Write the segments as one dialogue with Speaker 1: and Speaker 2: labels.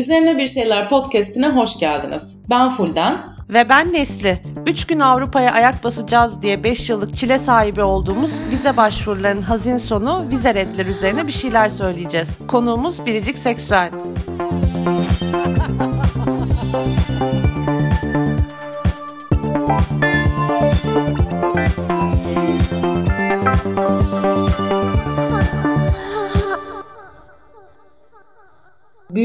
Speaker 1: Üzerine Bir Şeyler podcastine hoş geldiniz. Ben Fulden.
Speaker 2: Ve ben Nesli. 3 gün Avrupa'ya ayak basacağız diye 5 yıllık çile sahibi olduğumuz vize başvurularının hazin sonu vize redler üzerine bir şeyler söyleyeceğiz. Konuğumuz Biricik Seksüel.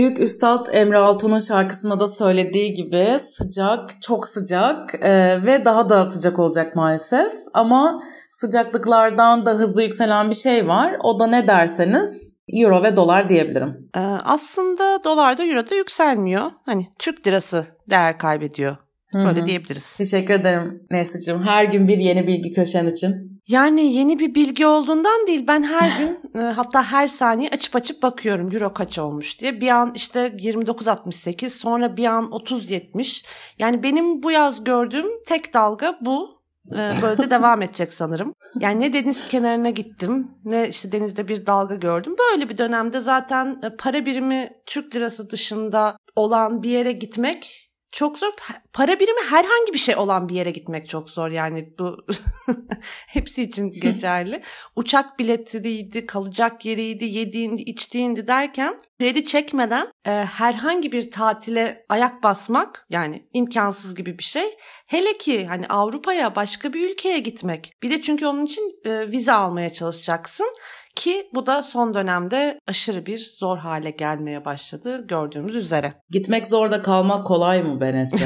Speaker 1: Büyük Üstad Emre Altun'un şarkısında da söylediği gibi sıcak, çok sıcak e, ve daha da sıcak olacak maalesef. Ama sıcaklıklardan da hızlı yükselen bir şey var. O da ne derseniz euro ve dolar diyebilirim.
Speaker 2: Ee, aslında dolar da euro da yükselmiyor. Hani Türk lirası değer kaybediyor. Böyle Hı-hı. diyebiliriz.
Speaker 1: Teşekkür ederim Nesli'cim. Her gün bir yeni bilgi köşen için.
Speaker 2: Yani yeni bir bilgi olduğundan değil ben her gün e, hatta her saniye açıp açıp bakıyorum euro kaç olmuş diye. Bir an işte 29.68 sonra bir an 30.70 yani benim bu yaz gördüğüm tek dalga bu. E, böyle de devam edecek sanırım. Yani ne deniz kenarına gittim ne işte denizde bir dalga gördüm. Böyle bir dönemde zaten e, para birimi Türk lirası dışında olan bir yere gitmek çok zor. Para birimi herhangi bir şey olan bir yere gitmek çok zor. Yani bu hepsi için geçerli. Uçak biletiydi, kalacak yeriydi, yediğindi, içtiğindi derken kredi çekmeden e, herhangi bir tatile ayak basmak yani imkansız gibi bir şey. Hele ki hani Avrupa'ya başka bir ülkeye gitmek. Bir de çünkü onun için e, vize almaya çalışacaksın. Ki bu da son dönemde aşırı bir zor hale gelmeye başladı gördüğümüz üzere.
Speaker 1: Gitmek zor da kalmak kolay mı Benes'le?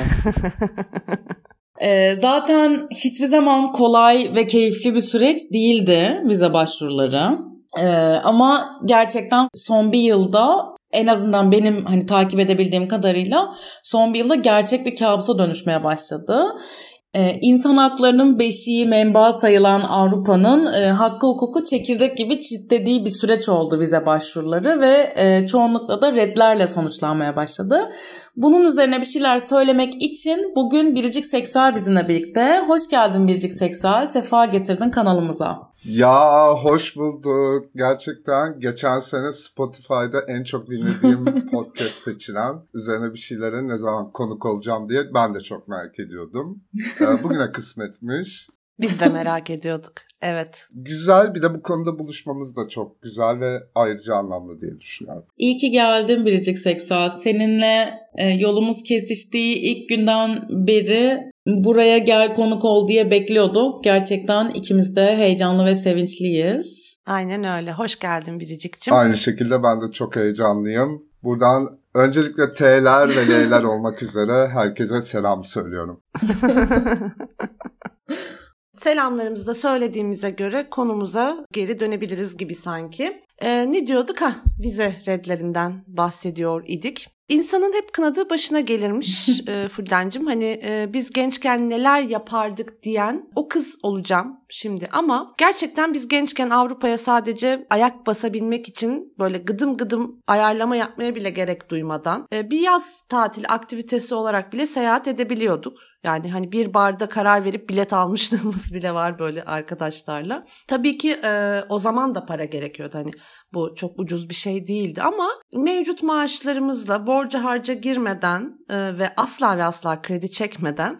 Speaker 1: ee, zaten hiçbir zaman kolay ve keyifli bir süreç değildi vize başvuruları. Ee, ama gerçekten son bir yılda en azından benim hani takip edebildiğim kadarıyla son bir yılda gerçek bir kabusa dönüşmeye başladı. Ee, insan haklarının beşiği menba sayılan Avrupa'nın e, hakkı hukuku çekirdek gibi çitlediği bir süreç oldu vize başvuruları ve e, çoğunlukla da redlerle sonuçlanmaya başladı. Bunun üzerine bir şeyler söylemek için bugün Biricik Seksüel bizimle birlikte. Hoş geldin Biricik Seksüel, sefa getirdin kanalımıza.
Speaker 3: Ya hoş bulduk. Gerçekten geçen sene Spotify'da en çok dinlediğim podcast seçilen üzerine bir şeylere ne zaman konuk olacağım diye ben de çok merak ediyordum. Ee, bugüne kısmetmiş.
Speaker 2: Biz de merak ediyorduk. Evet.
Speaker 3: Güzel bir de bu konuda buluşmamız da çok güzel ve ayrıca anlamlı diye düşünüyorum.
Speaker 1: İyi ki geldin Biricik Seksüel. Seninle e, yolumuz kesiştiği ilk günden beri buraya gel konuk ol diye bekliyorduk. Gerçekten ikimiz de heyecanlı ve sevinçliyiz.
Speaker 2: Aynen öyle. Hoş geldin Biricik'cim.
Speaker 3: Aynı şekilde ben de çok heyecanlıyım. Buradan öncelikle T'ler ve L'ler olmak üzere herkese selam söylüyorum.
Speaker 2: Selamlarımızı da söylediğimize göre konumuza geri dönebiliriz gibi sanki. Ee, ne diyorduk? Ha, vize redlerinden bahsediyor idik. İnsanın hep kınadığı başına gelirmiş e, Fuldencim. Hani e, biz gençken neler yapardık diyen o kız olacağım şimdi. Ama gerçekten biz gençken Avrupa'ya sadece ayak basabilmek için böyle gıdım gıdım ayarlama yapmaya bile gerek duymadan e, bir yaz tatil aktivitesi olarak bile seyahat edebiliyorduk. Yani hani bir barda karar verip bilet almışlığımız bile var böyle arkadaşlarla. Tabii ki e, o zaman da para gerekiyordu. Hani bu çok ucuz bir şey değildi ama mevcut maaşlarımızla borca harca girmeden e, ve asla ve asla kredi çekmeden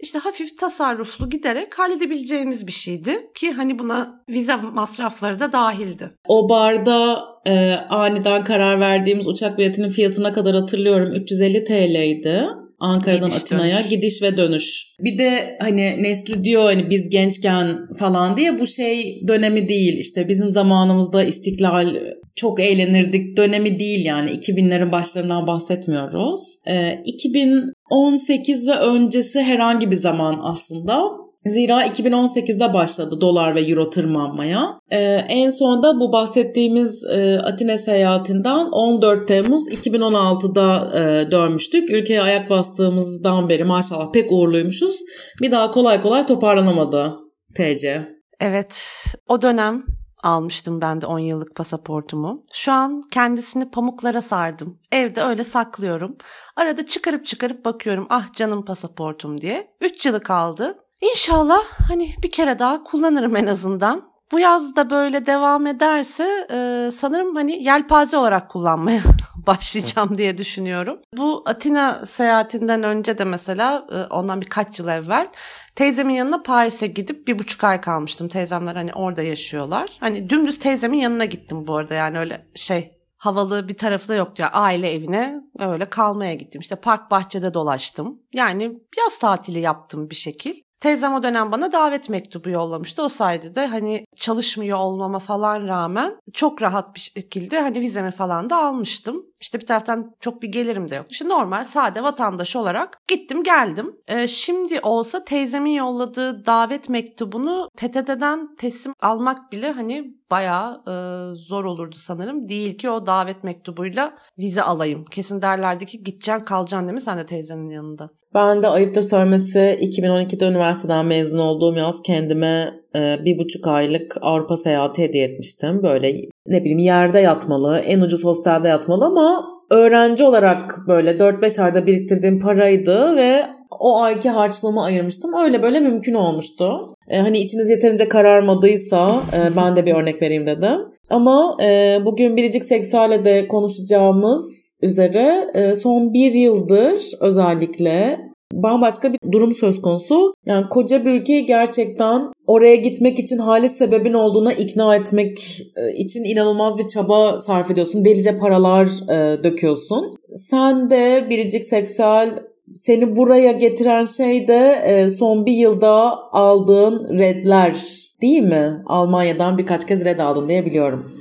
Speaker 2: işte hafif tasarruflu giderek halledebileceğimiz bir şeydi ki hani buna vize masrafları da dahildi.
Speaker 1: O barda e, aniden karar verdiğimiz uçak biletinin fiyatına kadar hatırlıyorum 350 TL'ydi. Ankara'dan gidiş Atina'ya dönüş. gidiş ve dönüş. Bir de hani Nesli diyor hani biz gençken falan diye bu şey dönemi değil. İşte bizim zamanımızda istiklal çok eğlenirdik dönemi değil yani 2000'lerin başlarından bahsetmiyoruz. Ee, 2018 ve öncesi herhangi bir zaman aslında Zira 2018'de başladı dolar ve euro tırmanmaya. Ee, en son da bu bahsettiğimiz e, Atina seyahatinden 14 Temmuz 2016'da e, dönmüştük. Ülkeye ayak bastığımızdan beri maşallah pek uğurluymuşuz. Bir daha kolay kolay toparlanamadı TC.
Speaker 2: Evet o dönem almıştım ben de 10 yıllık pasaportumu. Şu an kendisini pamuklara sardım. Evde öyle saklıyorum. Arada çıkarıp çıkarıp bakıyorum ah canım pasaportum diye. 3 yılı kaldı. İnşallah hani bir kere daha kullanırım en azından. Bu yaz da böyle devam ederse e, sanırım hani yelpaze olarak kullanmaya başlayacağım diye düşünüyorum. Bu Atina seyahatinden önce de mesela e, ondan birkaç yıl evvel teyzemin yanına Paris'e gidip bir buçuk ay kalmıştım. Teyzemler hani orada yaşıyorlar. Hani dümdüz teyzemin yanına gittim bu arada yani öyle şey havalı bir tarafı da yoktu. Yani aile evine öyle kalmaya gittim. İşte park bahçede dolaştım. Yani yaz tatili yaptım bir şekil. Teyzem o dönem bana davet mektubu yollamıştı. O sayede de hani çalışmıyor olmama falan rağmen çok rahat bir şekilde hani vizemi falan da almıştım. İşte bir taraftan çok bir gelirim de yok. İşte normal sade vatandaş olarak gittim geldim. Ee, şimdi olsa teyzemin yolladığı davet mektubunu PTT'den teslim almak bile hani bayağı e, zor olurdu sanırım. Değil ki o davet mektubuyla vize alayım. Kesin derlerdi ki gideceksin kalacaksın değil mi sen de teyzenin yanında?
Speaker 1: Ben de ayıptır söylemesi 2012'de üniversiteden mezun olduğum yaz kendime e, bir buçuk aylık Avrupa seyahati hediye etmiştim. Böyle ne bileyim yerde yatmalı, en ucuz hostelde yatmalı ama öğrenci olarak böyle 4-5 ayda biriktirdiğim paraydı ve o ayki harçlığımı ayırmıştım. Öyle böyle mümkün olmuştu. E, hani içiniz yeterince kararmadıysa e, ben de bir örnek vereyim dedim. Ama e, bugün biricik seksüelle de konuşacağımız üzere e, son bir yıldır özellikle bambaşka bir durum söz konusu. Yani koca bir ülkeyi gerçekten oraya gitmek için halis sebebin olduğuna ikna etmek e, için inanılmaz bir çaba sarf ediyorsun. Delice paralar e, döküyorsun. Sen de biricik seksüel seni buraya getiren şey de e, son bir yılda aldığın redler değil mi? Almanya'dan birkaç kez red aldın diye biliyorum.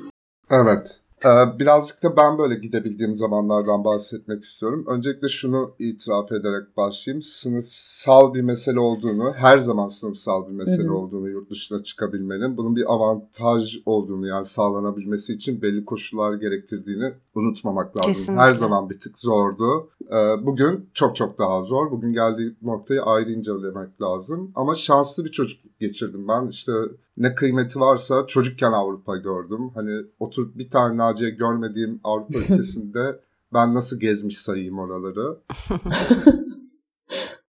Speaker 3: Evet. Ee, birazcık da ben böyle gidebildiğim zamanlardan bahsetmek istiyorum. Öncelikle şunu itiraf ederek başlayayım. Sınıfsal bir mesele olduğunu, her zaman sınıfsal bir mesele Hı-hı. olduğunu yurt dışına çıkabilmenin, bunun bir avantaj olduğunu yani sağlanabilmesi için belli koşullar gerektirdiğini unutmamak lazım. Kesinlikle. Her zaman bir tık zordu. Ee, bugün çok çok daha zor. Bugün geldiği noktayı ayrı incelemek lazım. Ama şanslı bir çocuk geçirdim ben. İşte ne kıymeti varsa çocukken Avrupa gördüm. Hani oturup bir tane Naciye görmediğim Avrupa ülkesinde ben nasıl gezmiş sayayım oraları.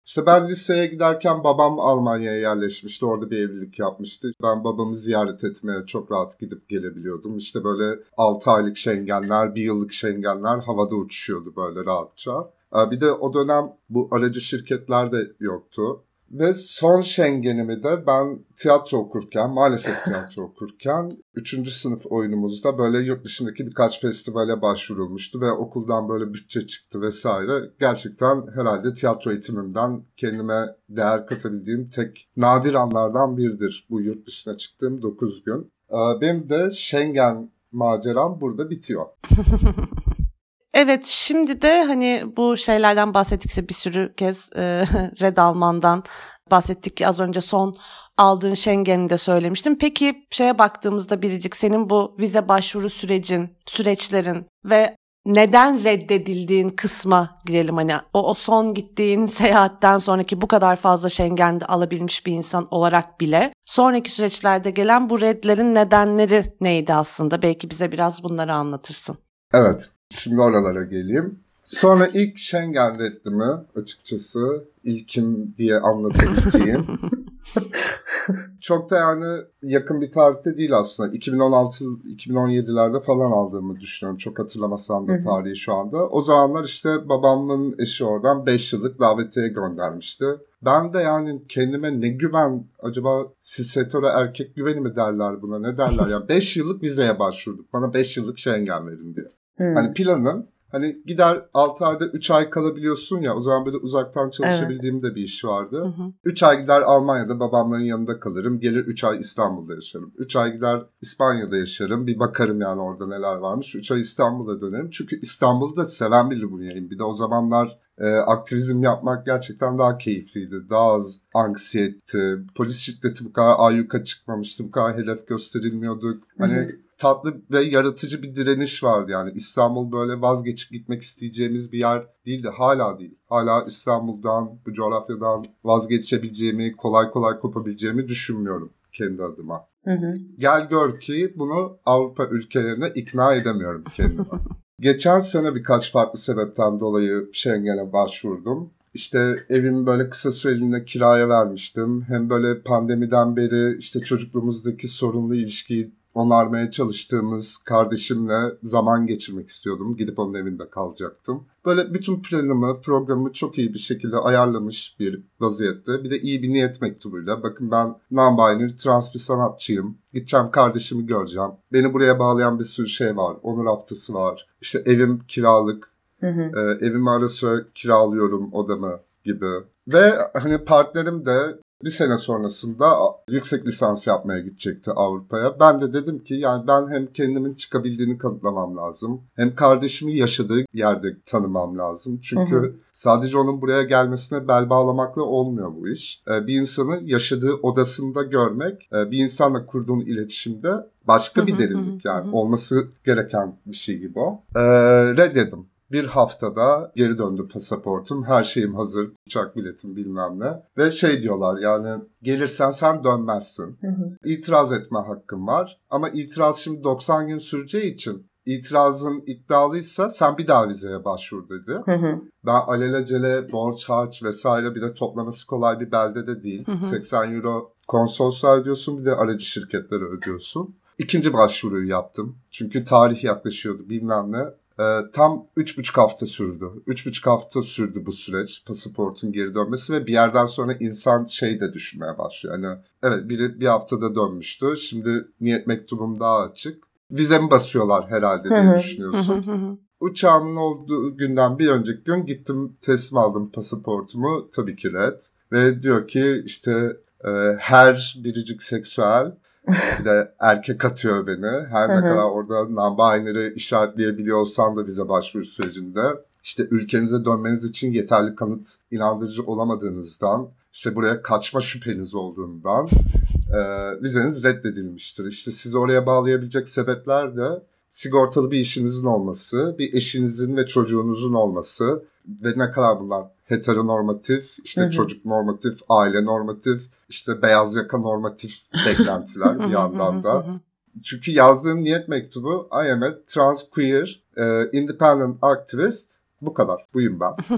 Speaker 3: İşte ben liseye giderken babam Almanya'ya yerleşmişti. Orada bir evlilik yapmıştı. Ben babamı ziyaret etmeye çok rahat gidip gelebiliyordum. İşte böyle 6 aylık Schengenler, 1 yıllık Schengenler havada uçuşuyordu böyle rahatça. Ee, bir de o dönem bu aracı şirketler de yoktu. Ve son Schengen'imi de ben tiyatro okurken, maalesef tiyatro okurken 3. sınıf oyunumuzda böyle yurt dışındaki birkaç festivale başvurulmuştu ve okuldan böyle bütçe çıktı vesaire. Gerçekten herhalde tiyatro eğitimimden kendime değer katabildiğim tek nadir anlardan biridir bu yurt dışına çıktığım 9 gün. Ee, benim de Schengen maceram burada bitiyor.
Speaker 2: Evet şimdi de hani bu şeylerden bahsettikçe bir sürü kez e, Red Alman'dan bahsettik ki az önce son aldığın Schengen'i de söylemiştim. Peki şeye baktığımızda biricik senin bu vize başvuru sürecin, süreçlerin ve neden reddedildiğin kısma girelim hani o, o son gittiğin seyahatten sonraki bu kadar fazla Schengen'de alabilmiş bir insan olarak bile sonraki süreçlerde gelen bu redlerin nedenleri neydi aslında? Belki bize biraz bunları anlatırsın.
Speaker 3: Evet. Şimdi oralara geleyim. Sonra ilk Schengen reddimi açıkçası ilkim diye anlatabileceğim. Çok da yani yakın bir tarihte değil aslında. 2016-2017'lerde falan aldığımı düşünüyorum. Çok hatırlamasam da tarihi şu anda. O zamanlar işte babamın eşi oradan 5 yıllık davetiye göndermişti. Ben de yani kendime ne güven acaba sisetöre erkek güveni mi derler buna ne derler ya 5 yıllık vizeye başvurduk bana 5 yıllık Schengen verin diye. Hmm. Hani planım hani gider 6 ayda 3 ay kalabiliyorsun ya o zaman böyle uzaktan çalışabildiğim evet. de bir iş vardı. 3 ay gider Almanya'da babamların yanında kalırım. Gelir 3 ay İstanbul'da yaşarım. 3 ay gider İspanya'da yaşarım. Bir bakarım yani orada neler varmış. 3 ay İstanbul'a dönerim. Çünkü İstanbul'u da seven bir Lubunya'yım. Bir de o zamanlar e, aktivizm yapmak gerçekten daha keyifliydi. Daha az anksiyetti. Polis şiddeti bu kadar ayyuka çıkmamıştı. Bu kadar hedef gösterilmiyorduk. Hani tatlı ve yaratıcı bir direniş vardı yani. İstanbul böyle vazgeçip gitmek isteyeceğimiz bir yer değildi. Hala değil. Hala İstanbul'dan, bu coğrafyadan vazgeçebileceğimi, kolay kolay kopabileceğimi düşünmüyorum kendi adıma. Hı hı. Gel gör ki bunu Avrupa ülkelerine ikna edemiyorum kendime. Geçen sene birkaç farklı sebepten dolayı Schengen'e başvurdum. işte evimi böyle kısa süreliğine kiraya vermiştim. Hem böyle pandemiden beri işte çocukluğumuzdaki sorunlu ilişkiyi onarmaya çalıştığımız kardeşimle zaman geçirmek istiyordum. Gidip onun evinde kalacaktım. Böyle bütün planımı, programımı çok iyi bir şekilde ayarlamış bir vaziyette. Bir de iyi bir niyet mektubuyla. Bakın ben non-binary trans bir sanatçıyım. Gideceğim kardeşimi göreceğim. Beni buraya bağlayan bir sürü şey var. Onur haftası var. İşte evim kiralık. Hı hı. Ee, evimi ara sıra kiralıyorum odamı gibi. Ve hani partnerim de bir sene sonrasında yüksek lisans yapmaya gidecekti Avrupa'ya. Ben de dedim ki yani ben hem kendimin çıkabildiğini kanıtlamam lazım. Hem kardeşimin yaşadığı yerde tanımam lazım. Çünkü hı hı. sadece onun buraya gelmesine bel bağlamakla olmuyor bu iş. Ee, bir insanı yaşadığı odasında görmek, e, bir insanla kurduğun iletişimde başka bir derinlik yani olması gereken bir şey gibi o. Ee, reddedim. Bir haftada geri döndü pasaportum. Her şeyim hazır. Uçak biletim bilmem ne. Ve şey diyorlar yani gelirsen sen dönmezsin. Hı hı. İtiraz etme hakkım var. Ama itiraz şimdi 90 gün süreceği için itirazın iddialıysa sen bir daha vizeye başvur dedi. Hı hı. Ben alelacele borç harç vesaire bir de toplaması kolay bir belde de değil. Hı hı. 80 euro konsolosluğa ödüyorsun bir de aracı şirketlere ödüyorsun. İkinci başvuruyu yaptım. Çünkü tarih yaklaşıyordu bilmem ne. E, tam 3,5 hafta sürdü. 3,5 hafta sürdü bu süreç pasaportun geri dönmesi ve bir yerden sonra insan şey de düşünmeye başlıyor. Hani evet biri bir haftada dönmüştü. Şimdi niyet mektubum daha açık. Vize mi basıyorlar herhalde diye düşünüyorsun. Uçağımın olduğu günden bir önceki gün gittim teslim aldım pasaportumu. Tabii ki red. Ve diyor ki işte e, her biricik seksüel bir de erkek atıyor beni. Her ne kadar orada non-binary işaretleyebiliyor olsan da vize başvuru sürecinde. İşte ülkenize dönmeniz için yeterli kanıt inandırıcı olamadığınızdan, işte buraya kaçma şüpheniz olduğundan e, vizeniz reddedilmiştir. İşte sizi oraya bağlayabilecek sebepler de sigortalı bir işinizin olması, bir eşinizin ve çocuğunuzun olması ve ne kadar bunlar heteronormatif, işte hı hı. çocuk normatif, aile normatif, işte beyaz yaka normatif beklentiler bir yandan da. Çünkü yazdığım niyet mektubu I am a trans queer uh, independent activist. Bu kadar. Buyum ben.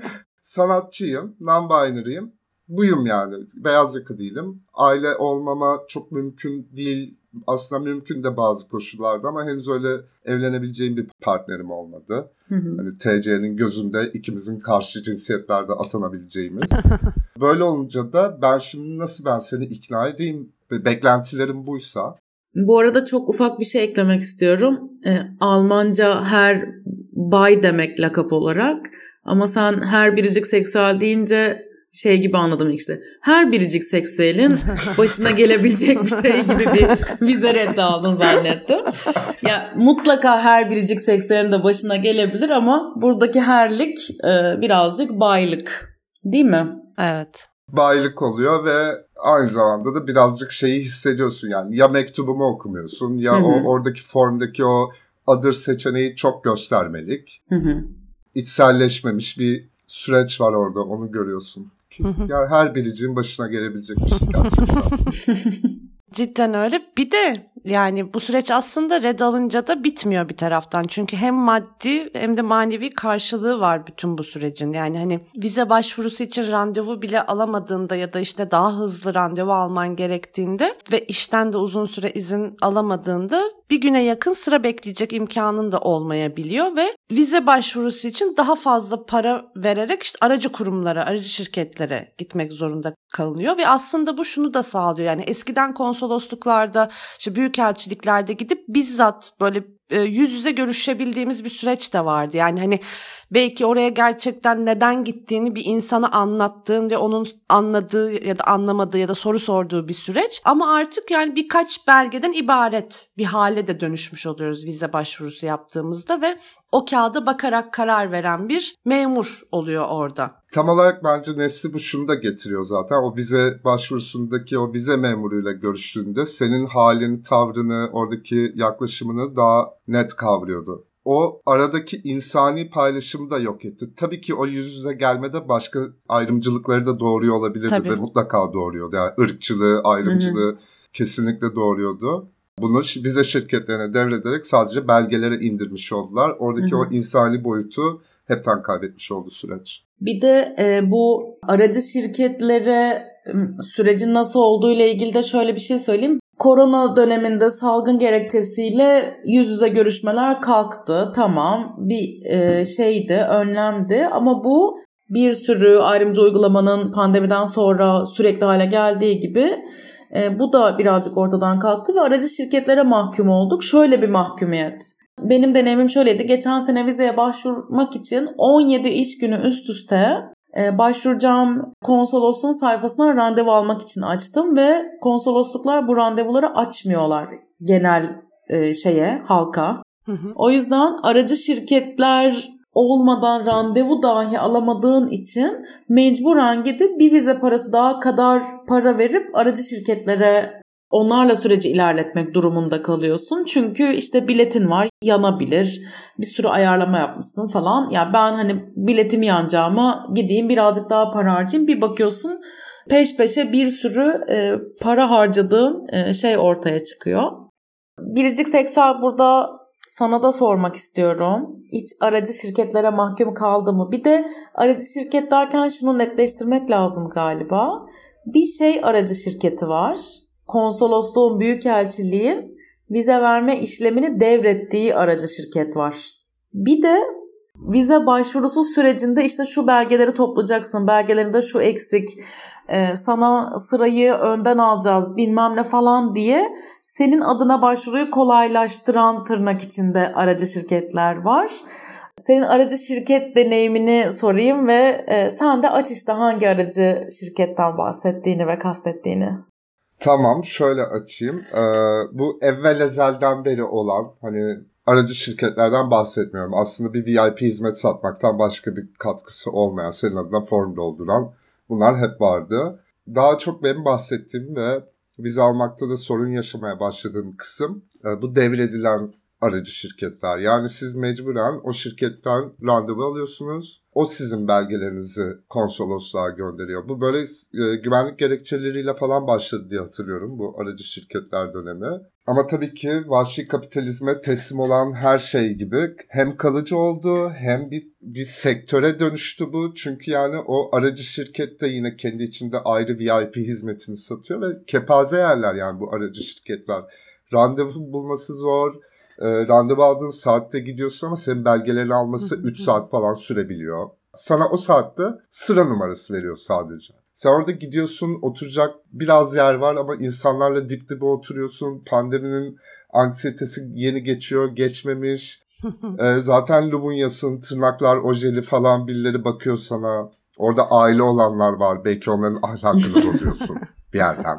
Speaker 3: Sanatçıyım, non-binary'im. Buyum yani. Beyaz yaka değilim. Aile olmama çok mümkün değil aslında mümkün de bazı koşullarda ama henüz öyle evlenebileceğim bir partnerim olmadı. Hı hı. Hani TC'nin gözünde ikimizin karşı cinsiyetlerde atanabileceğimiz. Böyle olunca da ben şimdi nasıl ben seni ikna edeyim? Beklentilerim buysa.
Speaker 1: Bu arada çok ufak bir şey eklemek istiyorum. E, Almanca her bay demek lakap olarak. Ama sen her biricik seksüel deyince şey gibi anladım işte. Her biricik seksüelin başına gelebilecek bir şey gibi bir vize reddi aldın zannettim. Ya mutlaka her biricik seksüelin de başına gelebilir ama buradaki herlik e, birazcık baylık. Değil mi?
Speaker 2: Evet.
Speaker 3: Baylık oluyor ve aynı zamanda da birazcık şeyi hissediyorsun yani. Ya mektubumu okumuyorsun ya o oradaki formdaki o adır seçeneği çok göstermelik. Hı hı. İçselleşmemiş bir süreç var orada onu görüyorsun ki. ya her biricinin başına gelebilecek bir şey gerçekten.
Speaker 2: Cidden öyle. Bir de yani bu süreç aslında red alınca da bitmiyor bir taraftan. Çünkü hem maddi hem de manevi karşılığı var bütün bu sürecin. Yani hani vize başvurusu için randevu bile alamadığında ya da işte daha hızlı randevu alman gerektiğinde ve işten de uzun süre izin alamadığında bir güne yakın sıra bekleyecek imkanın da olmayabiliyor ve vize başvurusu için daha fazla para vererek işte aracı kurumlara, aracı şirketlere gitmek zorunda kalınıyor ve aslında bu şunu da sağlıyor. Yani eskiden konsolosluklarda, işte büyükelçiliklerde gidip bizzat böyle e, yüz yüze görüşebildiğimiz bir süreç de vardı. Yani hani belki oraya gerçekten neden gittiğini bir insana anlattığın ve onun anladığı ya da anlamadığı ya da soru sorduğu bir süreç. Ama artık yani birkaç belgeden ibaret bir hale de dönüşmüş oluyoruz vize başvurusu yaptığımızda ve o kağıda bakarak karar veren bir memur oluyor orada.
Speaker 3: Tam olarak bence Nesli bu şunu da getiriyor zaten. O vize başvurusundaki o vize memuruyla görüştüğünde senin halini, tavrını, oradaki yaklaşımını daha net kavruyordu o aradaki insani paylaşımı da yok etti. Tabii ki o yüz yüze gelmede başka ayrımcılıkları da doğuruyor olabilirdi Tabii. ve mutlaka doğuruyordu. Yani ırkçılığı, ayrımcılığı Hı-hı. kesinlikle doğuruyordu. Bunu bize şirketlerine devrederek sadece belgelere indirmiş oldular. Oradaki Hı-hı. o insani boyutu hepten kaybetmiş oldu süreç.
Speaker 1: Bir de e, bu aracı şirketlere sürecin nasıl olduğu ile ilgili de şöyle bir şey söyleyeyim. Korona döneminde salgın gerekçesiyle yüz yüze görüşmeler kalktı. Tamam bir e, şeydi, önlemdi ama bu bir sürü ayrımcı uygulamanın pandemiden sonra sürekli hale geldiği gibi e, bu da birazcık ortadan kalktı ve aracı şirketlere mahkum olduk. Şöyle bir mahkumiyet. Benim deneyimim şöyleydi. Geçen sene vizeye başvurmak için 17 iş günü üst üste başvuracağım konsolosluğun sayfasına randevu almak için açtım ve konsolosluklar bu randevuları açmıyorlar genel e, şeye halka. Hı hı. O yüzden aracı şirketler olmadan randevu dahi alamadığın için mecburen gidip bir vize parası daha kadar para verip aracı şirketlere onlarla süreci ilerletmek durumunda kalıyorsun. Çünkü işte biletin var yanabilir. Bir sürü ayarlama yapmışsın falan. Ya yani ben hani biletim yanacağıma gideyim birazcık daha para harcayayım. Bir bakıyorsun peş peşe bir sürü e, para harcadığın e, şey ortaya çıkıyor. Biricik Seksel burada sana da sormak istiyorum. Hiç aracı şirketlere mahkum kaldı mı? Bir de aracı şirket derken şunu netleştirmek lazım galiba. Bir şey aracı şirketi var. Konsolosluğun, büyükelçiliğin vize verme işlemini devrettiği aracı şirket var. Bir de vize başvurusu sürecinde işte şu belgeleri toplayacaksın, belgelerinde şu eksik, e, sana sırayı önden alacağız bilmem ne falan diye senin adına başvuruyu kolaylaştıran tırnak içinde aracı şirketler var. Senin aracı şirket deneyimini sorayım ve e, sen de aç işte hangi aracı şirketten bahsettiğini ve kastettiğini.
Speaker 3: Tamam şöyle açayım. Ee, bu evvel ezelden beri olan hani aracı şirketlerden bahsetmiyorum. Aslında bir VIP hizmet satmaktan başka bir katkısı olmayan, senin adına form dolduran bunlar hep vardı. Daha çok benim bahsettiğim ve vize almakta da sorun yaşamaya başladığım kısım e, bu devredilen aracı şirketler. Yani siz mecburen o şirketten randevu alıyorsunuz. O sizin belgelerinizi konsolosluğa gönderiyor. Bu böyle e, güvenlik gerekçeleriyle falan başladı diye hatırlıyorum bu aracı şirketler dönemi. Ama tabii ki vahşi kapitalizme teslim olan her şey gibi hem kalıcı oldu hem bir, bir sektöre dönüştü bu. Çünkü yani o aracı şirket de yine kendi içinde ayrı VIP hizmetini satıyor ve kepaze yerler yani bu aracı şirketler. Randevu bulması zor e, randevu aldığın saatte gidiyorsun ama senin belgelerini alması 3 saat falan sürebiliyor. Sana o saatte sıra numarası veriyor sadece. Sen orada gidiyorsun oturacak biraz yer var ama insanlarla dip dibe oturuyorsun. Pandeminin anksiyetesi yeni geçiyor, geçmemiş. ee, zaten Lubunyas'ın tırnaklar, ojeli falan birileri bakıyor sana. Orada aile olanlar var. Belki onların ahlakını bozuyorsun bir yerden.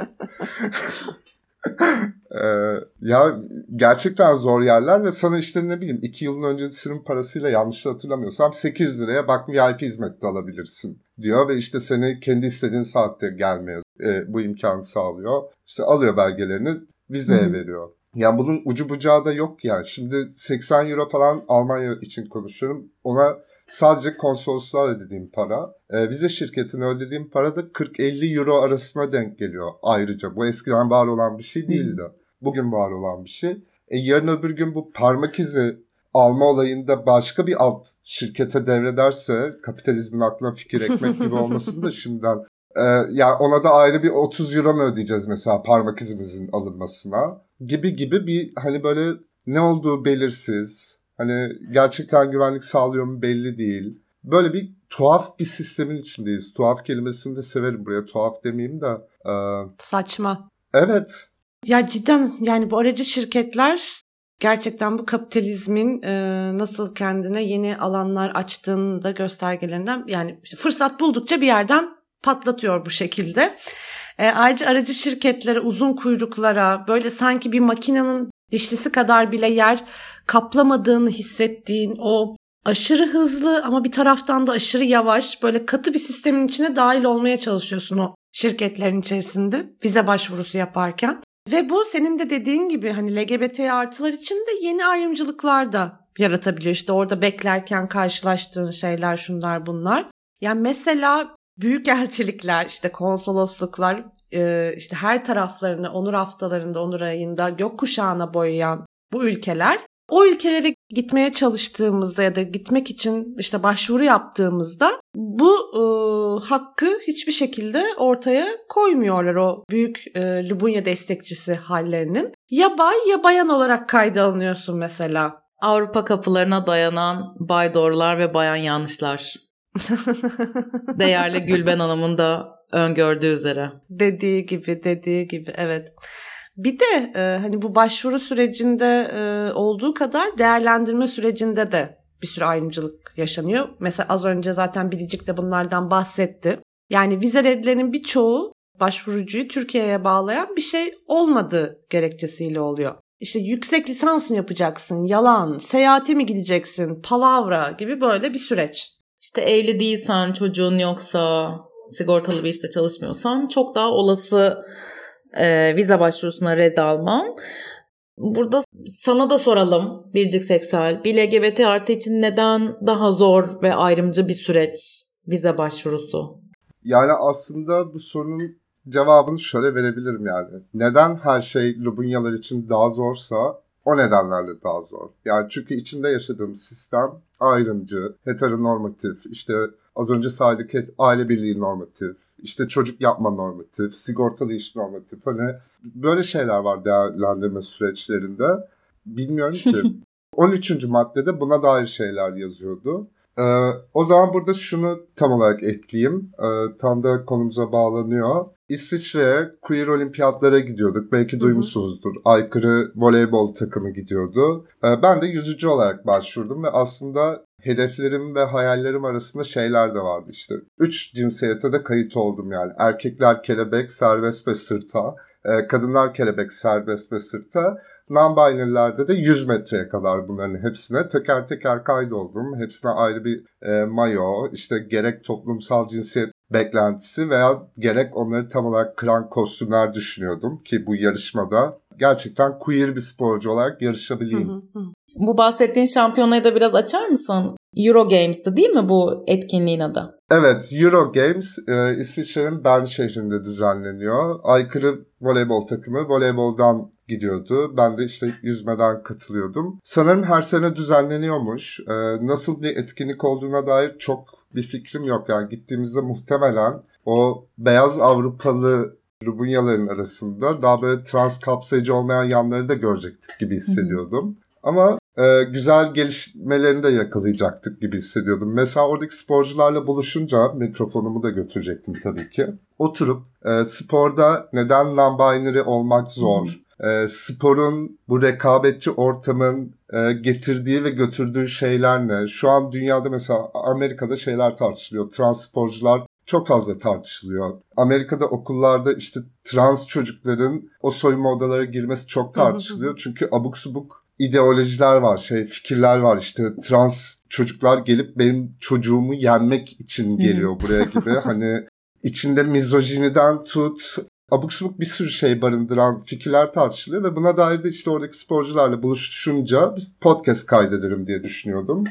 Speaker 3: Ee, ya gerçekten zor yerler ve sana işte ne bileyim 2 yılın öncesinin parasıyla yanlış hatırlamıyorsam 800 liraya bak VIP hizmette alabilirsin diyor ve işte seni kendi istediğin saatte gelmeye e, bu imkanı sağlıyor. İşte alıyor belgelerini vizeye hmm. veriyor. Yani bunun ucu bucağı da yok yani. Şimdi 80 euro falan Almanya için konuşuyorum. Ona sadece konsolosluğa ödediğim para. E, vize şirketine ödediğim para da 40-50 euro arasına denk geliyor ayrıca. Bu eskiden var olan bir şey değildi. Bugün var olan bir şey. E, yarın öbür gün bu parmak izi alma olayında başka bir alt şirkete devrederse kapitalizmin aklına fikir ekmek gibi olmasın da şimdiden e, yani ona da ayrı bir 30 euro mu ödeyeceğiz mesela parmak izimizin alınmasına gibi gibi bir hani böyle ne olduğu belirsiz hani gerçekten güvenlik sağlıyor mu belli değil. Böyle bir tuhaf bir sistemin içindeyiz. Tuhaf kelimesini de severim buraya. Tuhaf demeyeyim de.
Speaker 2: E, Saçma.
Speaker 3: Evet.
Speaker 2: Ya cidden yani bu aracı şirketler gerçekten bu kapitalizmin e, nasıl kendine yeni alanlar açtığını da göstergelerinden yani fırsat buldukça bir yerden patlatıyor bu şekilde. E, ayrıca aracı şirketlere uzun kuyruklara böyle sanki bir makinenin dişlisi kadar bile yer kaplamadığını hissettiğin o aşırı hızlı ama bir taraftan da aşırı yavaş böyle katı bir sistemin içine dahil olmaya çalışıyorsun o şirketlerin içerisinde vize başvurusu yaparken. Ve bu senin de dediğin gibi hani LGBT artılar için de yeni ayrımcılıklar da yaratabiliyor. İşte orada beklerken karşılaştığın şeyler şunlar bunlar. Yani mesela büyük elçilikler işte konsolosluklar e, işte her taraflarını onur haftalarında onur ayında gökkuşağına boyayan bu ülkeler o ülkelere gitmeye çalıştığımızda ya da gitmek için işte başvuru yaptığımızda bu e, hakkı hiçbir şekilde ortaya koymuyorlar o büyük e, Lubunya destekçisi hallerinin. Ya bay ya bayan olarak kayda alınıyorsun mesela.
Speaker 1: Avrupa kapılarına dayanan bay doğrular ve bayan yanlışlar. Değerli Gülben Hanım'ın da öngördüğü üzere.
Speaker 2: Dediği gibi, dediği gibi evet. Bir de e, hani bu başvuru sürecinde e, olduğu kadar değerlendirme sürecinde de bir sürü ayrımcılık yaşanıyor. Mesela az önce zaten Biricik de bunlardan bahsetti. Yani vize redlerinin birçoğu başvurucuyu Türkiye'ye bağlayan bir şey olmadığı gerekçesiyle oluyor. İşte yüksek lisans mı yapacaksın, yalan, seyahate mi gideceksin, palavra gibi böyle bir süreç.
Speaker 1: İşte evli değilsen, çocuğun yoksa, sigortalı bir işte çalışmıyorsan çok daha olası e, vize başvurusuna red alman. Burada sana da soralım Bircik Seksüel. Bir LGBT artı için neden daha zor ve ayrımcı bir süreç vize başvurusu?
Speaker 3: Yani aslında bu sorunun cevabını şöyle verebilirim yani. Neden her şey Lubunyalar için daha zorsa o nedenlerle daha zor. Yani çünkü içinde yaşadığımız sistem ayrımcı, heteronormatif, işte az önce saydık aile birliği normatif, işte çocuk yapma normatif, sigortalı iş normatif. Hani böyle şeyler var değerlendirme süreçlerinde. Bilmiyorum ki. 13. maddede buna dair şeyler yazıyordu. Ee, o zaman burada şunu tam olarak ekleyeyim. Ee, tam da konumuza bağlanıyor. İsviçre'ye queer olimpiyatlara gidiyorduk. Belki duymuşsunuzdur. Aykırı voleybol takımı gidiyordu. Ee, ben de yüzücü olarak başvurdum ve aslında hedeflerim ve hayallerim arasında şeyler de vardı işte. Üç cinsiyete de kayıt oldum yani. Erkekler kelebek, serbest ve sırta. Ee, kadınlar kelebek, serbest ve sırta. Non-binary'lerde de 100 metreye kadar bunların hepsine teker teker kaydoldum. Hepsine ayrı bir e, mayo, işte gerek toplumsal cinsiyet beklentisi veya gerek onları tam olarak kıran kostümler düşünüyordum ki bu yarışmada gerçekten queer bir sporcu olarak yarışabileyim. Hı hı hı.
Speaker 1: Bu bahsettiğin şampiyonayı da biraz açar mısın? Euro Games'ti değil mi bu etkinliğin adı?
Speaker 3: Evet, Euro Games e, İsviçre'nin Bern şehrinde düzenleniyor. Aykırı voleybol takımı voleyboldan gidiyordu. Ben de işte yüzmeden katılıyordum. Sanırım her sene düzenleniyormuş. E, nasıl bir etkinlik olduğuna dair çok bir fikrim yok. Yani gittiğimizde muhtemelen o beyaz Avrupalı Rubunyaların arasında daha böyle trans kapsayıcı olmayan yanları da görecektik gibi hissediyordum. Ama e, güzel gelişmelerini de yakalayacaktık gibi hissediyordum. Mesela oradaki sporcularla buluşunca mikrofonumu da götürecektim tabii ki. Oturup e, sporda neden non-binary olmak zor, e, sporun bu rekabetçi ortamın e, getirdiği ve götürdüğü şeyler ne? Şu an dünyada mesela Amerika'da şeyler tartışılıyor. Trans sporcular çok fazla tartışılıyor. Amerika'da okullarda işte trans çocukların o soyunma odalara girmesi çok tartışılıyor. Çünkü abuk subuk ideolojiler var, şey fikirler var işte trans çocuklar gelip benim çocuğumu yenmek için geliyor buraya gibi. hani içinde mizojiniden tut abuk subuk bir sürü şey barındıran fikirler tartışılıyor ve buna dair de işte oradaki sporcularla buluşunca biz podcast kaydederim diye düşünüyordum.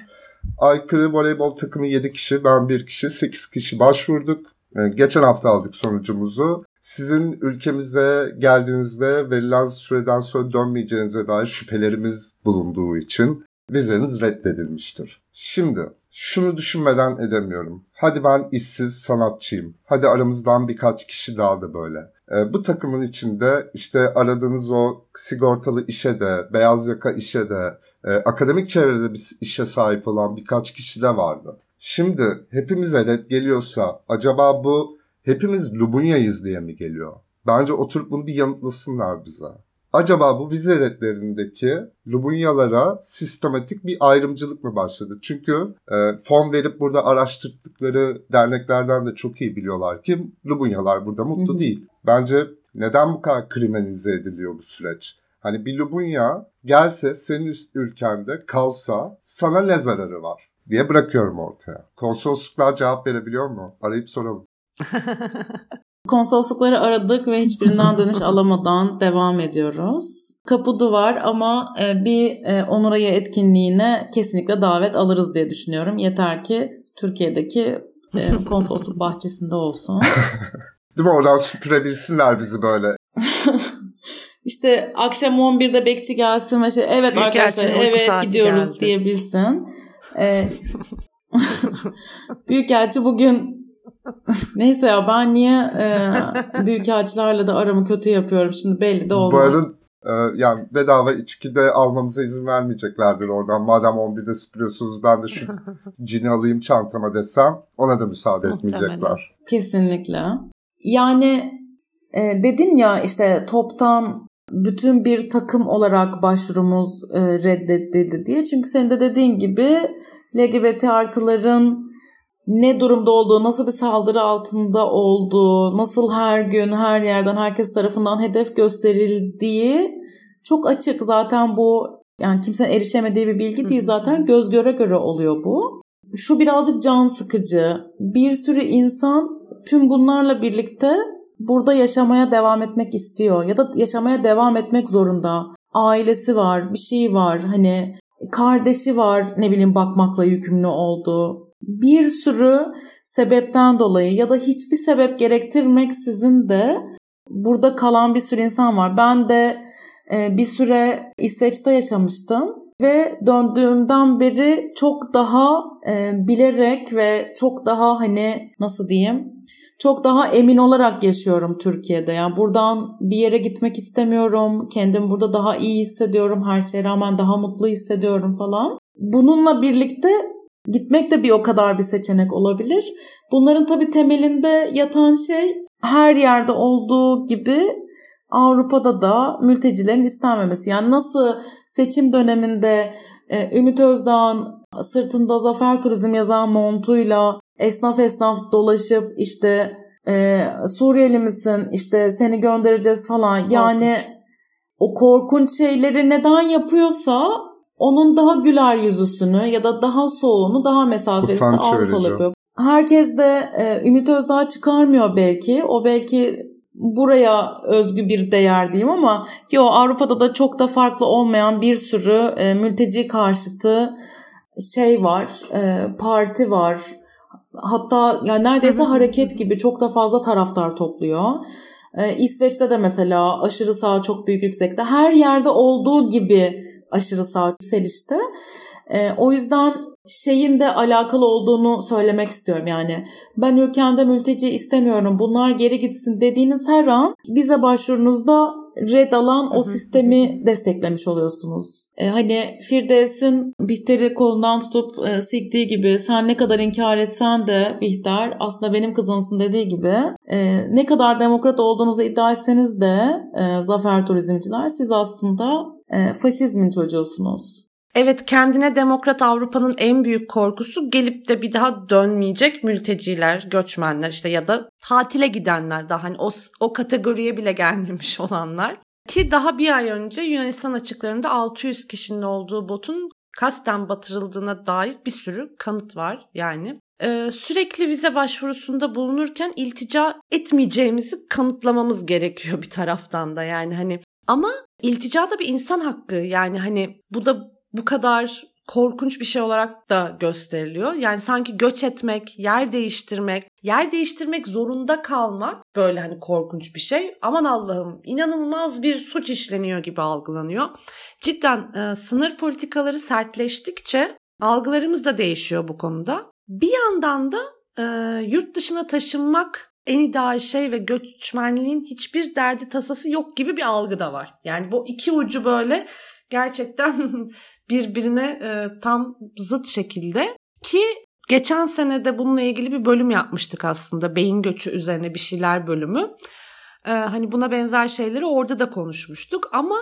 Speaker 3: Aykırı voleybol takımı 7 kişi, ben 1 kişi, 8 kişi başvurduk. Ee, geçen hafta aldık sonucumuzu sizin ülkemize geldiğinizde verilen süreden sonra dönmeyeceğinize dair şüphelerimiz bulunduğu için vizeniz reddedilmiştir. Şimdi şunu düşünmeden edemiyorum. Hadi ben işsiz sanatçıyım. Hadi aramızdan birkaç kişi daha da böyle. E, bu takımın içinde işte aradığınız o sigortalı işe de, beyaz yaka işe de, e, akademik çevrede bir işe sahip olan birkaç kişi de vardı. Şimdi hepimize red geliyorsa acaba bu hepimiz Lubunya'yız diye mi geliyor? Bence oturup bunu bir yanıtlasınlar bize. Acaba bu vize redlerindeki Lubunyalara sistematik bir ayrımcılık mı başladı? Çünkü e, fon verip burada araştırdıkları derneklerden de çok iyi biliyorlar ki Lubunyalar burada mutlu değil. Bence neden bu kadar kriminalize ediliyor bu süreç? Hani bir Lubunya gelse senin ülkende kalsa sana ne zararı var diye bırakıyorum ortaya. Konsolosluklar cevap verebiliyor mu? Arayıp soralım.
Speaker 1: Konsoloslukları aradık ve hiçbirinden dönüş alamadan devam ediyoruz. Kapı duvar ama e, bir e, Onurayı etkinliğine kesinlikle davet alırız diye düşünüyorum. Yeter ki Türkiye'deki e, konsolosluk bahçesinde olsun.
Speaker 3: Değil mi? Oradan süpürebilsinler bizi böyle.
Speaker 1: işte akşam 11'de bekçi gelsin ve şey evet Büyük arkadaşlar evet gidiyoruz geldi. diyebilsin. Ee, Büyükelçi bugün neyse ya ben niye e, büyükelçilerle de aramı kötü yapıyorum şimdi belli de olmaz. Bu arada
Speaker 3: e, yani bedava içki de almamıza izin vermeyeceklerdir oradan. Madem 11'de sıkıyorsunuz ben de şu cini alayım çantama desem ona da müsaade etmeyecekler.
Speaker 1: Kesinlikle. Yani e, dedin ya işte toptan bütün bir takım olarak başvurumuz e, reddedildi diye. Çünkü senin de dediğin gibi LGBT artıların ne durumda olduğu, nasıl bir saldırı altında olduğu, nasıl her gün her yerden herkes tarafından hedef gösterildiği çok açık. Zaten bu yani kimsenin erişemediği bir bilgi değil zaten göz göre göre oluyor bu. Şu birazcık can sıkıcı. Bir sürü insan tüm bunlarla birlikte burada yaşamaya devam etmek istiyor ya da yaşamaya devam etmek zorunda. Ailesi var, bir şey var. Hani kardeşi var ne bileyim bakmakla yükümlü olduğu. Bir sürü sebepten dolayı ya da hiçbir sebep gerektirmeksizin de burada kalan bir sürü insan var. Ben de e, bir süre İsveç'te yaşamıştım ve döndüğümden beri çok daha e, bilerek ve çok daha hani nasıl diyeyim çok daha emin olarak yaşıyorum Türkiye'de. Yani buradan bir yere gitmek istemiyorum. Kendimi burada daha iyi hissediyorum. Her şeye rağmen daha mutlu hissediyorum falan. Bununla birlikte gitmek de bir o kadar bir seçenek olabilir. Bunların tabii temelinde yatan şey her yerde olduğu gibi Avrupa'da da mültecilerin istenmemesi. Yani nasıl seçim döneminde e, Ümit Özdağ'ın sırtında zafer turizm yazan montuyla esnaf esnaf dolaşıp işte e, Suriyeli misin işte seni göndereceğiz falan korkunç. yani o korkunç şeyleri neden yapıyorsa onun daha güler yüzüsünü ya da daha soğuğunu daha mesafesi Avrupalı yapıyor. Herkes de e, Ümit Özdağ çıkarmıyor belki. O belki buraya özgü bir değer diyeyim ama yo Avrupa'da da çok da farklı olmayan bir sürü e, mülteci karşıtı şey var, e, parti var, Hatta yani neredeyse hareket gibi çok da fazla taraftar topluyor. Ee, İsveç'te de mesela aşırı sağ çok büyük yüksekte. Her yerde olduğu gibi aşırı sağ yükselişte. Ee, o yüzden şeyin de alakalı olduğunu söylemek istiyorum yani. Ben ülkemde mülteci istemiyorum bunlar geri gitsin dediğiniz her an vize başvurunuzda red alan o sistemi desteklemiş oluyorsunuz. E, hani Firdevs'in Bihter'i kolundan tutup e, siktiği gibi sen ne kadar inkar etsen de Bihter aslında benim kızımsın dediği gibi e, ne kadar demokrat olduğunuzu iddia etseniz de e, zafer turizmciler siz aslında e, faşizmin çocuğusunuz.
Speaker 2: Evet kendine demokrat Avrupa'nın en büyük korkusu gelip de bir daha dönmeyecek mülteciler, göçmenler işte ya da tatile gidenler daha hani o, o kategoriye bile gelmemiş olanlar. Ki daha bir ay önce Yunanistan açıklarında 600 kişinin olduğu botun kasten batırıldığına dair bir sürü kanıt var yani. Ee, sürekli vize başvurusunda bulunurken iltica etmeyeceğimizi kanıtlamamız gerekiyor bir taraftan da yani hani ama iltica da bir insan hakkı yani hani bu da bu kadar korkunç bir şey olarak da gösteriliyor. Yani sanki göç etmek, yer değiştirmek, yer değiştirmek zorunda kalmak böyle hani korkunç bir şey. Aman Allah'ım inanılmaz bir suç işleniyor gibi algılanıyor. Cidden e, sınır politikaları sertleştikçe algılarımız da değişiyor bu konuda. Bir yandan da e, yurt dışına taşınmak en ideal şey ve göçmenliğin hiçbir derdi tasası yok gibi bir algı da var. Yani bu iki ucu böyle gerçekten birbirine e, tam zıt şekilde ki geçen sene de bununla ilgili bir bölüm yapmıştık aslında beyin göçü üzerine bir şeyler bölümü. E, hani buna benzer şeyleri orada da konuşmuştuk ama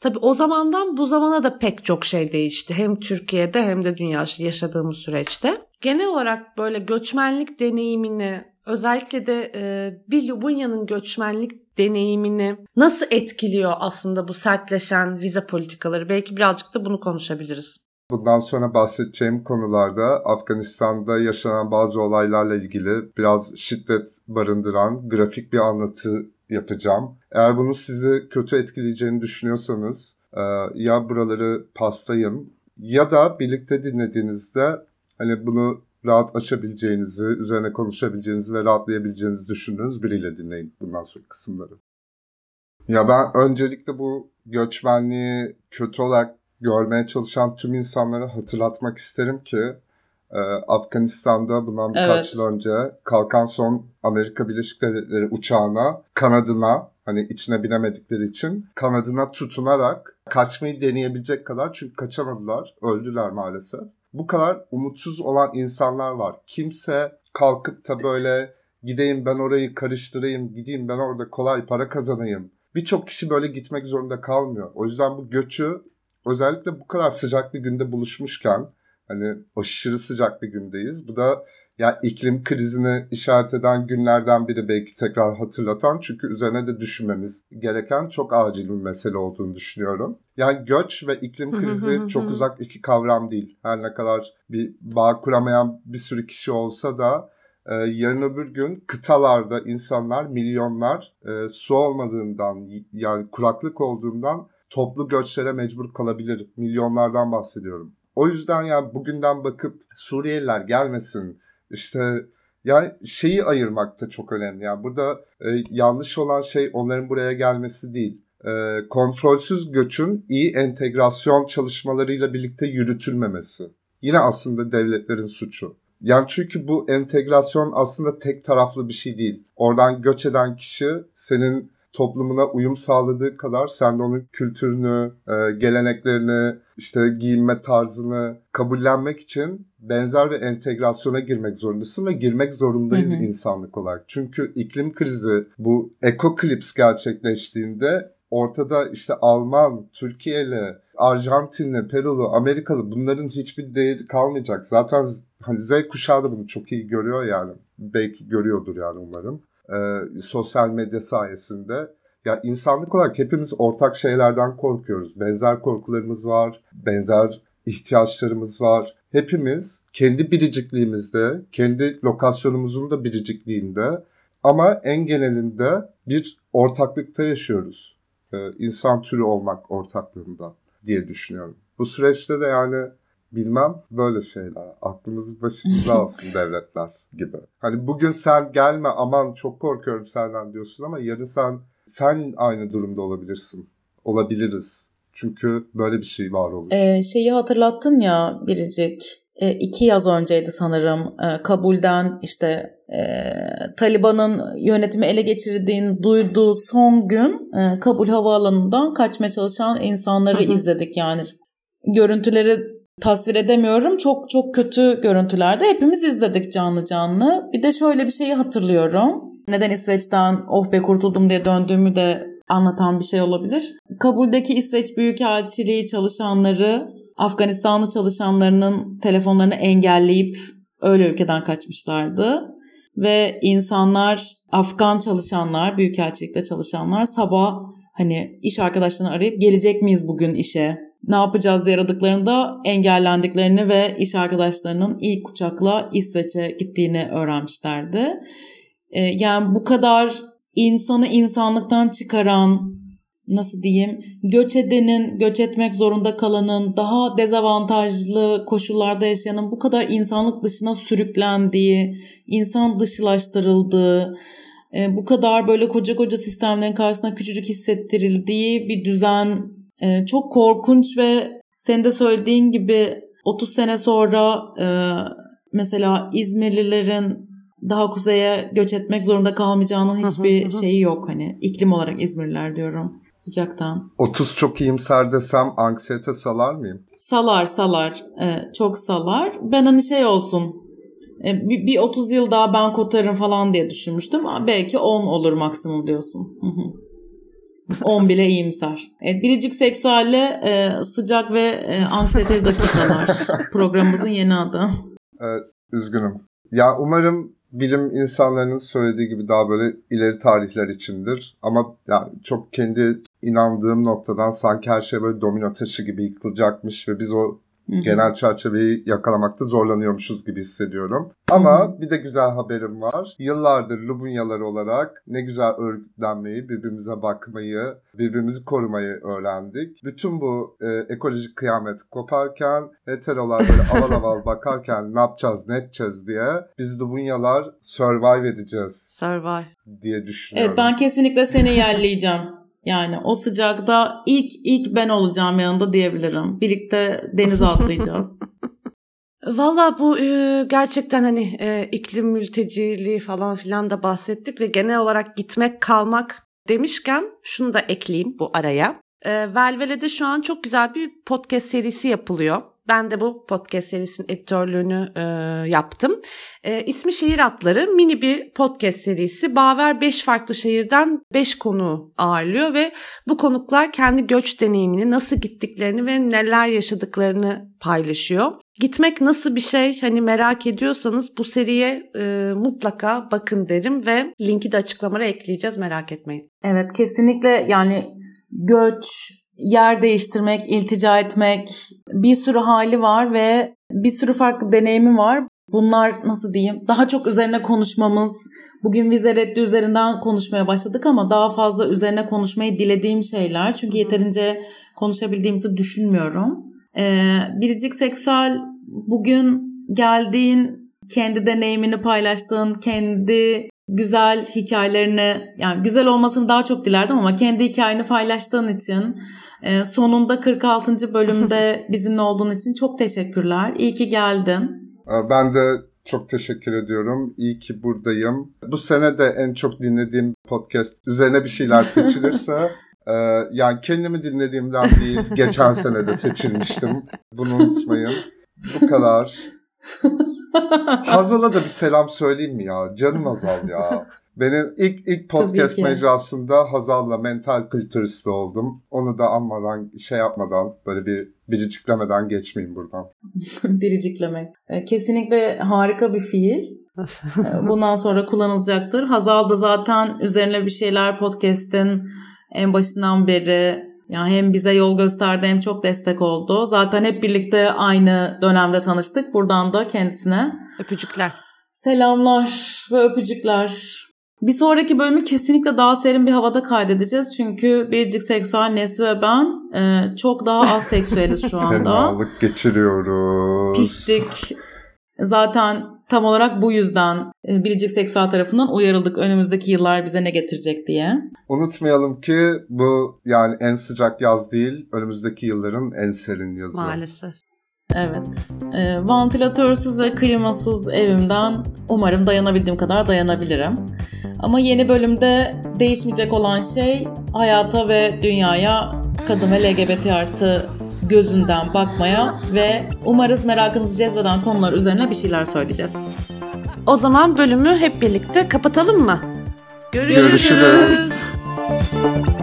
Speaker 2: tabii o zamandan bu zamana da pek çok şey değişti. Hem Türkiye'de hem de dünya yaşadığımız süreçte. Genel olarak böyle göçmenlik deneyimini özellikle de e, bir Lubunya'nın göçmenlik deneyimini nasıl etkiliyor aslında bu sertleşen vize politikaları? Belki birazcık da bunu konuşabiliriz.
Speaker 3: Bundan sonra bahsedeceğim konularda Afganistan'da yaşanan bazı olaylarla ilgili biraz şiddet barındıran grafik bir anlatı yapacağım. Eğer bunu sizi kötü etkileyeceğini düşünüyorsanız e, ya buraları paslayın ya da birlikte dinlediğinizde hani bunu rahat açabileceğinizi, üzerine konuşabileceğinizi ve rahatlayabileceğinizi düşündüğünüz biriyle dinleyin bundan sonra kısımları. Ya ben öncelikle bu göçmenliği kötü olarak görmeye çalışan tüm insanları hatırlatmak isterim ki e, Afganistan'da bundan birkaç evet. yıl önce kalkan son Amerika Birleşik Devletleri uçağına kanadına hani içine binemedikleri için kanadına tutunarak kaçmayı deneyebilecek kadar çünkü kaçamadılar öldüler maalesef. Bu kadar umutsuz olan insanlar var. Kimse kalkıp da böyle gideyim ben orayı karıştırayım, gideyim ben orada kolay para kazanayım. Birçok kişi böyle gitmek zorunda kalmıyor. O yüzden bu göçü özellikle bu kadar sıcak bir günde buluşmuşken hani aşırı sıcak bir gündeyiz. Bu da ya iklim krizini işaret eden günlerden biri belki tekrar hatırlatan çünkü üzerine de düşünmemiz gereken çok acil bir mesele olduğunu düşünüyorum. Yani göç ve iklim krizi çok uzak iki kavram değil. Her ne kadar bir bağ kuramayan bir sürü kişi olsa da e, yarın öbür gün kıtalarda insanlar milyonlar e, su olmadığından yani kuraklık olduğundan toplu göçlere mecbur kalabilir. Milyonlardan bahsediyorum. O yüzden yani bugünden bakıp Suriyeliler gelmesin işte yani şeyi ayırmak da çok önemli. Yani burada e, yanlış olan şey onların buraya gelmesi değil. E, kontrolsüz göçün iyi entegrasyon çalışmalarıyla birlikte yürütülmemesi. Yine aslında devletlerin suçu. Yani çünkü bu entegrasyon aslında tek taraflı bir şey değil. Oradan göç eden kişi senin toplumuna uyum sağladığı kadar sen de onun kültürünü, e, geleneklerini, işte giyinme tarzını kabullenmek için benzer ve entegrasyona girmek zorundasın ve girmek zorundayız hı hı. insanlık olarak. Çünkü iklim krizi bu ekoklips gerçekleştiğinde ortada işte Alman, Türkiye'li, Arjantinli, Perulu, Amerikalı bunların hiçbir değeri kalmayacak. Zaten hani Z kuşağı da bunu çok iyi görüyor yani. Belki görüyordur yani umarım e, sosyal medya sayesinde. Ya insanlık olarak hepimiz ortak şeylerden korkuyoruz. Benzer korkularımız var, benzer ihtiyaçlarımız var. Hepimiz kendi biricikliğimizde, kendi lokasyonumuzun da biricikliğinde ama en genelinde bir ortaklıkta yaşıyoruz. Ee, insan türü olmak ortaklığında diye düşünüyorum. Bu süreçte de yani bilmem böyle şeyler. Aklımızı başımıza alsın devletler gibi. Hani bugün sen gelme aman çok korkuyorum senden diyorsun ama yarın sen sen aynı durumda olabilirsin. Olabiliriz. Çünkü böyle bir şey var olur.
Speaker 1: Ee, şeyi hatırlattın ya Biricik. E, iki yaz önceydi sanırım. E, Kabul'den işte e, Taliban'ın yönetimi ele geçirdiğini duyduğu son gün e, Kabul havaalanından kaçmaya çalışan insanları izledik yani. Görüntüleri tasvir edemiyorum. Çok çok kötü görüntülerde hepimiz izledik canlı canlı. Bir de şöyle bir şeyi hatırlıyorum. Neden İsveç'ten oh be kurtuldum diye döndüğümü de anlatan bir şey olabilir. Kabul'deki İsveç Büyükelçiliği çalışanları Afganistanlı çalışanlarının telefonlarını engelleyip öyle ülkeden kaçmışlardı. Ve insanlar, Afgan çalışanlar, Büyükelçilikte çalışanlar sabah hani iş arkadaşlarını arayıp gelecek miyiz bugün işe? ne yapacağız diye aradıklarında engellendiklerini ve iş arkadaşlarının ilk uçakla İsveç'e gittiğini öğrenmişlerdi. Yani bu kadar insanı insanlıktan çıkaran nasıl diyeyim göç edenin, göç etmek zorunda kalanın, daha dezavantajlı koşullarda yaşayanın bu kadar insanlık dışına sürüklendiği, insan dışılaştırıldığı, e, bu kadar böyle koca koca sistemlerin karşısında küçücük hissettirildiği bir düzen e, çok korkunç ve senin de söylediğin gibi 30 sene sonra e, mesela İzmirlilerin daha kuzeye göç etmek zorunda kalmayacağının hiçbir şeyi yok hani iklim olarak İzmirliler diyorum sıcaktan.
Speaker 3: 30 çok iyimser desem anksiyete salar mıyım?
Speaker 1: Salar salar ee, çok salar. Ben hani şey olsun e, bir, bir 30 yıl daha ben kotarım falan diye düşünmüştüm. Belki 10 olur maksimum diyorsun. Hı hı. 10 bile iyimser. Evet, biricik seksüelle e, sıcak ve e, anksiyeteli dakikalar programımızın yeni adı.
Speaker 3: Evet, üzgünüm. Ya umarım bilim insanlarının söylediği gibi daha böyle ileri tarihler içindir. Ama yani çok kendi inandığım noktadan sanki her şey böyle domino taşı gibi yıkılacakmış ve biz o Hı-hı. genel çerçeveyi yakalamakta zorlanıyormuşuz gibi hissediyorum. Ama Hı-hı. bir de güzel haberim var. Yıllardır Lubunyalar olarak ne güzel örgütlenmeyi, birbirimize bakmayı, birbirimizi korumayı öğrendik. Bütün bu e, ekolojik kıyamet koparken, heterolar böyle aval aval bakarken ne yapacağız, ne edeceğiz diye biz Lubunyalar survive edeceğiz.
Speaker 2: Survive.
Speaker 3: Diye düşünüyorum.
Speaker 1: Evet ben kesinlikle seni yerleyeceğim. Yani o sıcakta ilk ilk ben olacağım yanında diyebilirim. Birlikte denize atlayacağız.
Speaker 2: Valla bu e, gerçekten hani e, iklim mülteciliği falan filan da bahsettik ve genel olarak gitmek kalmak demişken şunu da ekleyeyim bu araya. E, Velvele'de şu an çok güzel bir podcast serisi yapılıyor. Ben de bu podcast serisinin editörlüğünü e, yaptım. E, ismi Şehir Atları mini bir podcast serisi. Baver 5 farklı şehirden 5 konu ağırlıyor ve bu konuklar kendi göç deneyimini, nasıl gittiklerini ve neler yaşadıklarını paylaşıyor. Gitmek nasıl bir şey hani merak ediyorsanız bu seriye e, mutlaka bakın derim ve linki de açıklamalara ekleyeceğiz merak etmeyin.
Speaker 1: Evet kesinlikle yani göç, yer değiştirmek, iltica etmek bir sürü hali var ve bir sürü farklı deneyimi var. Bunlar nasıl diyeyim daha çok üzerine konuşmamız, bugün vize reddi üzerinden konuşmaya başladık ama daha fazla üzerine konuşmayı dilediğim şeyler. Çünkü yeterince konuşabildiğimizi düşünmüyorum. Ee, biricik seksüel bugün geldiğin, kendi deneyimini paylaştığın, kendi güzel hikayelerini yani güzel olmasını daha çok dilerdim ama kendi hikayeni paylaştığın için e, sonunda 46. bölümde bizimle olduğun için çok teşekkürler. İyi ki geldin.
Speaker 3: Ee, ben de çok teşekkür ediyorum. İyi ki buradayım. Bu sene de en çok dinlediğim podcast üzerine bir şeyler seçilirse e, yani kendimi dinlediğimden değil geçen sene de seçilmiştim. Bunu unutmayın. Bu kadar. Hazal'a da bir selam söyleyeyim mi ya? Canım Hazal ya. Benim ilk ilk podcast mecrasında Hazal'la mental kültüristi oldum. Onu da anmadan, şey yapmadan, böyle bir biriciklemeden geçmeyeyim buradan.
Speaker 1: Biriciklemek. E, kesinlikle harika bir fiil. E, bundan sonra kullanılacaktır. Hazal da zaten üzerine bir şeyler podcast'in en başından beri yani hem bize yol gösterdi hem çok destek oldu. Zaten hep birlikte aynı dönemde tanıştık. Buradan da kendisine
Speaker 2: öpücükler.
Speaker 1: Selamlar ve öpücükler. Bir sonraki bölümü kesinlikle daha serin bir havada kaydedeceğiz. Çünkü biricik seksüel Nesli ve ben e, çok daha az seksüeliz şu anda.
Speaker 3: Fenalık geçiriyoruz.
Speaker 1: Piştik. Zaten tam olarak bu yüzden e, biricik seksüel tarafından uyarıldık önümüzdeki yıllar bize ne getirecek diye.
Speaker 3: Unutmayalım ki bu yani en sıcak yaz değil önümüzdeki yılların en serin yazı.
Speaker 2: Maalesef.
Speaker 1: Evet. E, vantilatörsüz ve klimasız evimden umarım dayanabildiğim kadar dayanabilirim. Ama yeni bölümde değişmeyecek olan şey hayata ve dünyaya kadın ve LGBT artı gözünden bakmaya ve umarız merakınızı cezbeden konular üzerine bir şeyler söyleyeceğiz.
Speaker 2: O zaman bölümü hep birlikte kapatalım mı?
Speaker 3: Görüşürüz. Görüşürüz.